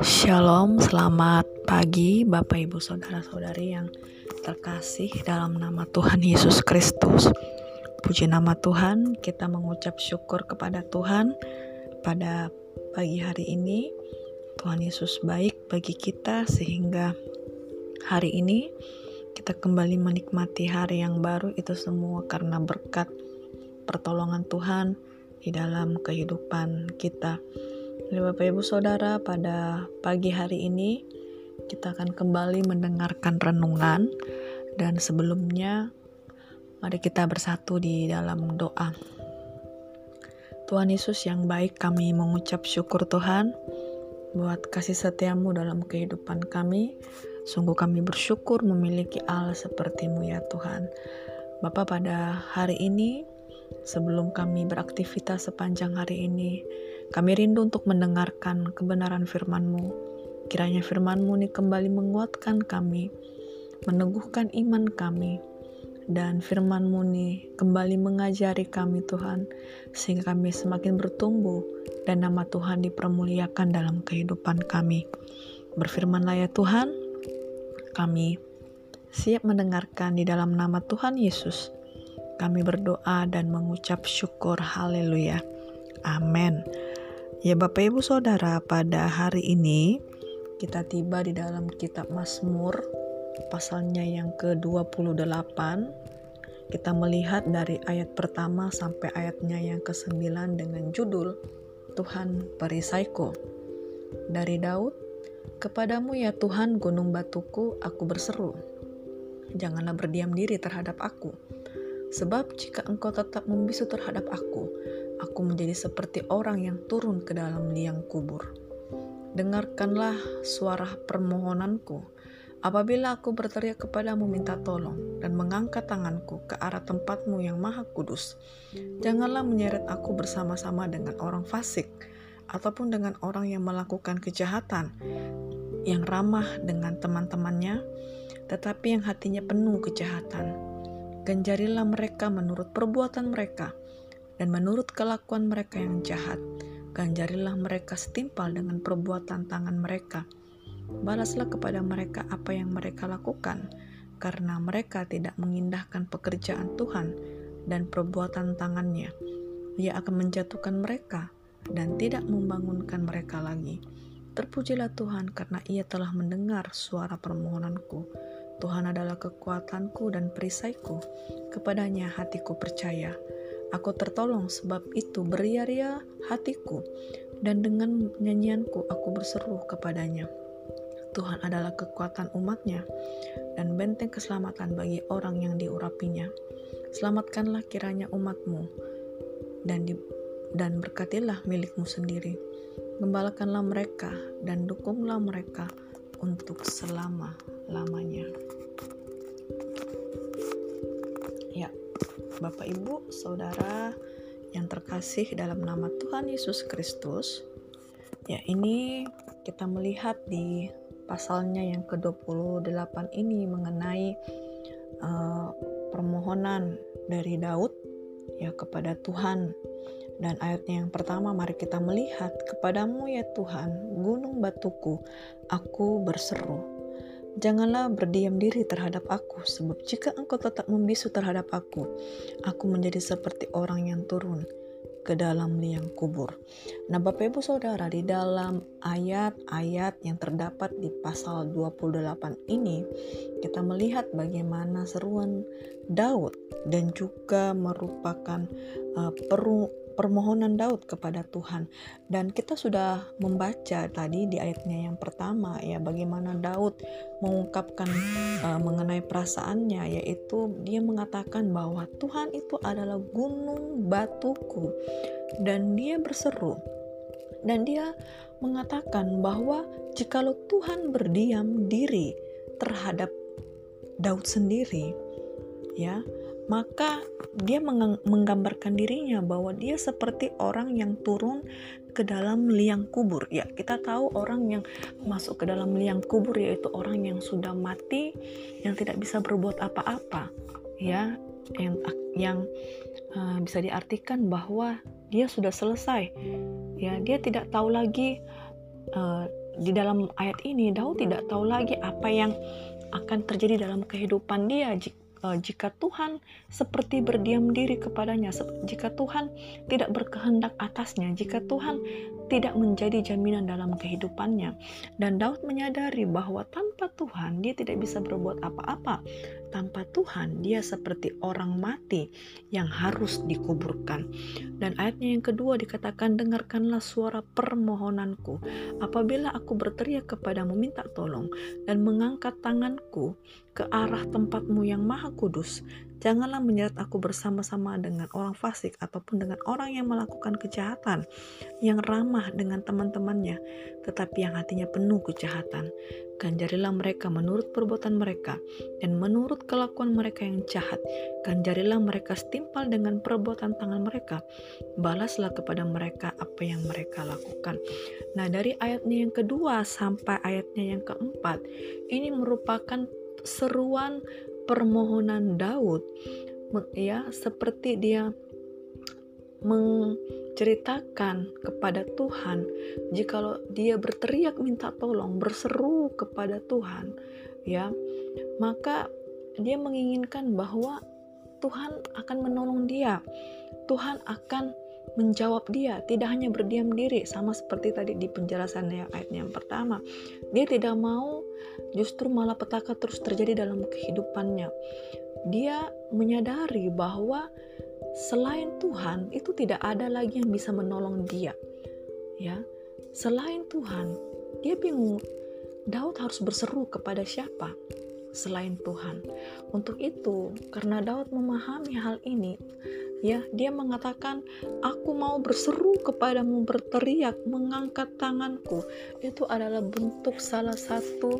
Shalom, selamat pagi Bapak Ibu Saudara-saudari yang terkasih dalam nama Tuhan Yesus Kristus. Puji nama Tuhan, kita mengucap syukur kepada Tuhan pada pagi hari ini. Tuhan Yesus baik bagi kita sehingga hari ini kita kembali menikmati hari yang baru itu semua karena berkat pertolongan Tuhan di dalam kehidupan kita. Bapak Ibu Saudara, pada pagi hari ini kita akan kembali mendengarkan renungan dan sebelumnya mari kita bersatu di dalam doa. Tuhan Yesus yang baik, kami mengucap syukur Tuhan buat kasih setiamu dalam kehidupan kami. Sungguh kami bersyukur memiliki Allah sepertimu ya Tuhan. Bapak pada hari ini, sebelum kami beraktivitas sepanjang hari ini, kami rindu untuk mendengarkan kebenaran firman-Mu. Kiranya firman-Mu ini kembali menguatkan kami, meneguhkan iman kami, dan firman-Mu ini kembali mengajari kami Tuhan, sehingga kami semakin bertumbuh dan nama Tuhan dipermuliakan dalam kehidupan kami. Berfirmanlah ya Tuhan, kami siap mendengarkan di dalam nama Tuhan Yesus. Kami berdoa dan mengucap syukur haleluya. Amin. Ya Bapak Ibu Saudara, pada hari ini kita tiba di dalam kitab Mazmur pasalnya yang ke-28. Kita melihat dari ayat pertama sampai ayatnya yang ke-9 dengan judul Tuhan perisaiku. Dari Daud, Kepadamu ya Tuhan gunung batuku, aku berseru. Janganlah berdiam diri terhadap aku. Sebab jika engkau tetap membisu terhadap aku, aku menjadi seperti orang yang turun ke dalam liang kubur. Dengarkanlah suara permohonanku apabila aku berteriak kepadamu minta tolong dan mengangkat tanganku ke arah tempatmu yang maha kudus. Janganlah menyeret aku bersama-sama dengan orang fasik ataupun dengan orang yang melakukan kejahatan, yang ramah dengan teman-temannya, tetapi yang hatinya penuh kejahatan. Ganjarilah mereka menurut perbuatan mereka, dan menurut kelakuan mereka yang jahat, ganjarilah mereka setimpal dengan perbuatan tangan mereka. Balaslah kepada mereka apa yang mereka lakukan, karena mereka tidak mengindahkan pekerjaan Tuhan dan perbuatan tangannya. Ia akan menjatuhkan mereka dan tidak membangunkan mereka lagi. Terpujilah Tuhan karena ia telah mendengar suara permohonanku. Tuhan adalah kekuatanku dan perisaiku. Kepadanya hatiku percaya. Aku tertolong sebab itu beria-ria hatiku dan dengan nyanyianku aku berseru kepadanya. Tuhan adalah kekuatan umatnya dan benteng keselamatan bagi orang yang diurapinya. Selamatkanlah kiranya umatmu dan di, dan berkatilah milikmu sendiri. Gembalakanlah mereka dan dukunglah mereka untuk selama-lamanya. Bapak, Ibu, Saudara yang terkasih dalam nama Tuhan Yesus Kristus. Ya, ini kita melihat di pasalnya yang ke-28 ini mengenai uh, permohonan dari Daud ya kepada Tuhan. Dan ayatnya yang pertama mari kita melihat kepadamu ya Tuhan gunung batuku aku berseru Janganlah berdiam diri terhadap aku, sebab jika engkau tetap membisu terhadap aku, aku menjadi seperti orang yang turun ke dalam liang kubur. Nah, Bapak Ibu Saudara, di dalam ayat-ayat yang terdapat di pasal 28 ini, kita melihat bagaimana seruan Daud dan juga merupakan uh, peru permohonan Daud kepada Tuhan. Dan kita sudah membaca tadi di ayatnya yang pertama ya bagaimana Daud mengungkapkan uh, mengenai perasaannya yaitu dia mengatakan bahwa Tuhan itu adalah gunung batuku dan dia berseru dan dia mengatakan bahwa jikalau Tuhan berdiam diri terhadap Daud sendiri ya maka dia menggambarkan dirinya bahwa dia seperti orang yang turun ke dalam liang kubur. Ya, kita tahu orang yang masuk ke dalam liang kubur yaitu orang yang sudah mati, yang tidak bisa berbuat apa-apa, ya, yang yang uh, bisa diartikan bahwa dia sudah selesai. Ya, dia tidak tahu lagi uh, di dalam ayat ini Daud tidak tahu lagi apa yang akan terjadi dalam kehidupan dia jika Tuhan seperti berdiam diri kepadanya, jika Tuhan tidak berkehendak atasnya, jika Tuhan tidak menjadi jaminan dalam kehidupannya. Dan Daud menyadari bahwa tanpa Tuhan dia tidak bisa berbuat apa-apa. Tanpa Tuhan dia seperti orang mati yang harus dikuburkan. Dan ayatnya yang kedua dikatakan dengarkanlah suara permohonanku apabila aku berteriak kepadamu minta tolong dan mengangkat tanganku ke arah tempatmu yang maha kudus. Janganlah menyeret aku bersama-sama dengan orang fasik ataupun dengan orang yang melakukan kejahatan, yang ramah dengan teman-temannya, tetapi yang hatinya penuh kejahatan. Ganjarilah mereka menurut perbuatan mereka dan menurut kelakuan mereka yang jahat. Ganjarilah mereka setimpal dengan perbuatan tangan mereka. Balaslah kepada mereka apa yang mereka lakukan. Nah, dari ayatnya yang kedua sampai ayatnya yang keempat, ini merupakan seruan permohonan Daud ya seperti dia menceritakan kepada Tuhan jikalau dia berteriak minta tolong berseru kepada Tuhan ya maka dia menginginkan bahwa Tuhan akan menolong dia Tuhan akan menjawab dia, tidak hanya berdiam diri, sama seperti tadi di penjelasan yang ayat yang pertama. Dia tidak mau justru malah petaka terus terjadi dalam kehidupannya. Dia menyadari bahwa selain Tuhan itu tidak ada lagi yang bisa menolong dia. Ya, selain Tuhan, dia bingung. Daud harus berseru kepada siapa? Selain Tuhan. Untuk itu, karena Daud memahami hal ini, ya dia mengatakan aku mau berseru kepadamu berteriak mengangkat tanganku itu adalah bentuk salah satu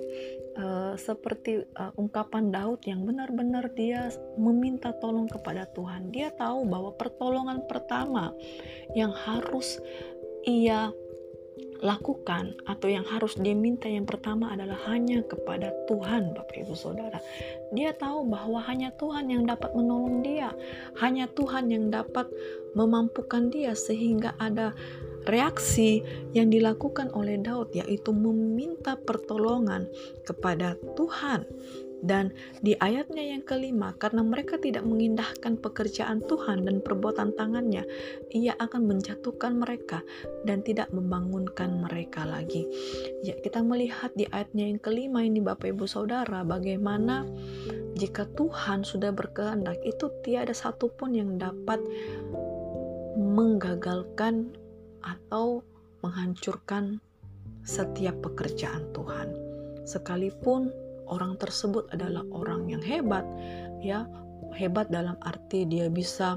uh, seperti uh, ungkapan Daud yang benar-benar dia meminta tolong kepada Tuhan dia tahu bahwa pertolongan pertama yang harus ia lakukan atau yang harus diminta yang pertama adalah hanya kepada Tuhan Bapak Ibu Saudara. Dia tahu bahwa hanya Tuhan yang dapat menolong dia, hanya Tuhan yang dapat memampukan dia sehingga ada reaksi yang dilakukan oleh Daud yaitu meminta pertolongan kepada Tuhan dan di ayatnya yang kelima, karena mereka tidak mengindahkan pekerjaan Tuhan dan perbuatan tangannya, ia akan menjatuhkan mereka dan tidak membangunkan mereka lagi. Ya, kita melihat di ayatnya yang kelima ini Bapak Ibu Saudara, bagaimana jika Tuhan sudah berkehendak, itu tiada satupun yang dapat menggagalkan atau menghancurkan setiap pekerjaan Tuhan. Sekalipun orang tersebut adalah orang yang hebat ya. Hebat dalam arti dia bisa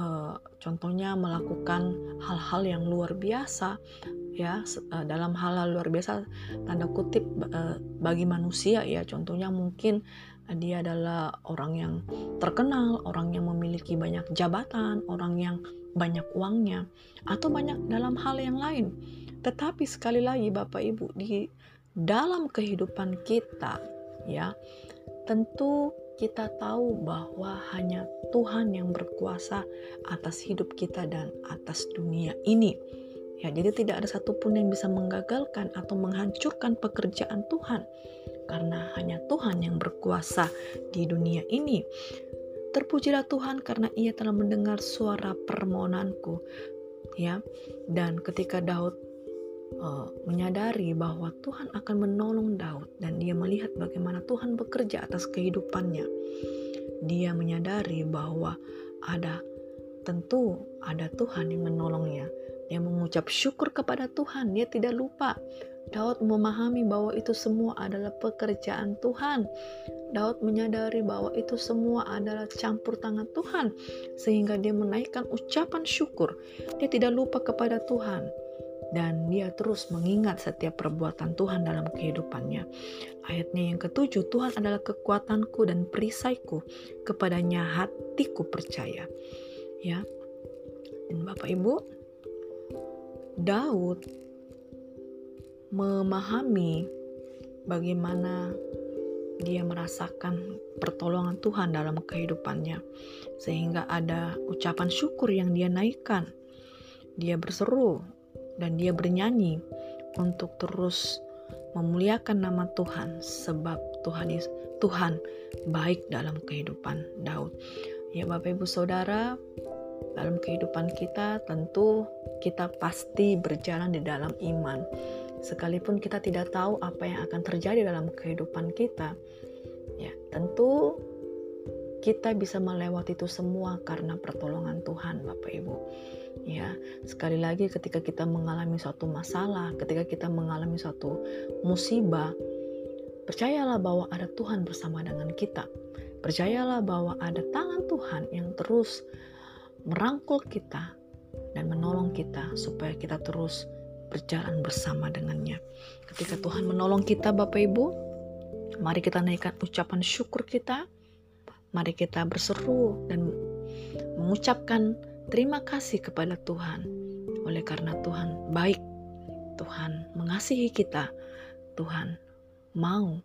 uh, contohnya melakukan hal-hal yang luar biasa ya. Uh, dalam hal-hal luar biasa tanda kutip uh, bagi manusia ya. Contohnya mungkin dia adalah orang yang terkenal, orang yang memiliki banyak jabatan, orang yang banyak uangnya, atau banyak dalam hal yang lain. Tetapi sekali lagi, Bapak Ibu, di dalam kehidupan kita ya tentu kita tahu bahwa hanya Tuhan yang berkuasa atas hidup kita dan atas dunia ini. Ya, jadi tidak ada satupun yang bisa menggagalkan atau menghancurkan pekerjaan Tuhan karena hanya Tuhan yang berkuasa di dunia ini. Terpujilah Tuhan karena Ia telah mendengar suara permohonanku. Ya. Dan ketika Daud uh, menyadari bahwa Tuhan akan menolong Daud dan dia melihat bagaimana Tuhan bekerja atas kehidupannya. Dia menyadari bahwa ada tentu ada Tuhan yang menolongnya. Dia mengucap syukur kepada Tuhan, dia tidak lupa. Daud memahami bahwa itu semua adalah pekerjaan Tuhan. Daud menyadari bahwa itu semua adalah campur tangan Tuhan, sehingga dia menaikkan ucapan syukur. Dia tidak lupa kepada Tuhan dan dia terus mengingat setiap perbuatan Tuhan dalam kehidupannya. Ayatnya yang ketujuh, Tuhan adalah kekuatanku dan perisaiku, kepadanya hatiku percaya. Ya. Dan Bapak Ibu, Daud memahami bagaimana dia merasakan pertolongan Tuhan dalam kehidupannya, sehingga ada ucapan syukur yang dia naikkan. Dia berseru dan dia bernyanyi untuk terus memuliakan nama Tuhan, sebab Tuhan Tuhan baik dalam kehidupan Daud. Ya, Bapak Ibu Saudara, dalam kehidupan kita tentu kita pasti berjalan di dalam iman sekalipun kita tidak tahu apa yang akan terjadi dalam kehidupan kita ya tentu kita bisa melewati itu semua karena pertolongan Tuhan Bapak Ibu ya sekali lagi ketika kita mengalami suatu masalah ketika kita mengalami suatu musibah percayalah bahwa ada Tuhan bersama dengan kita percayalah bahwa ada tangan Tuhan yang terus merangkul kita dan menolong kita supaya kita terus berjalan bersama dengannya. Ketika Tuhan menolong kita Bapak Ibu, mari kita naikkan ucapan syukur kita. Mari kita berseru dan mengucapkan terima kasih kepada Tuhan. Oleh karena Tuhan baik, Tuhan mengasihi kita, Tuhan mau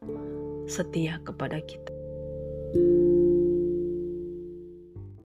setia kepada kita. thank you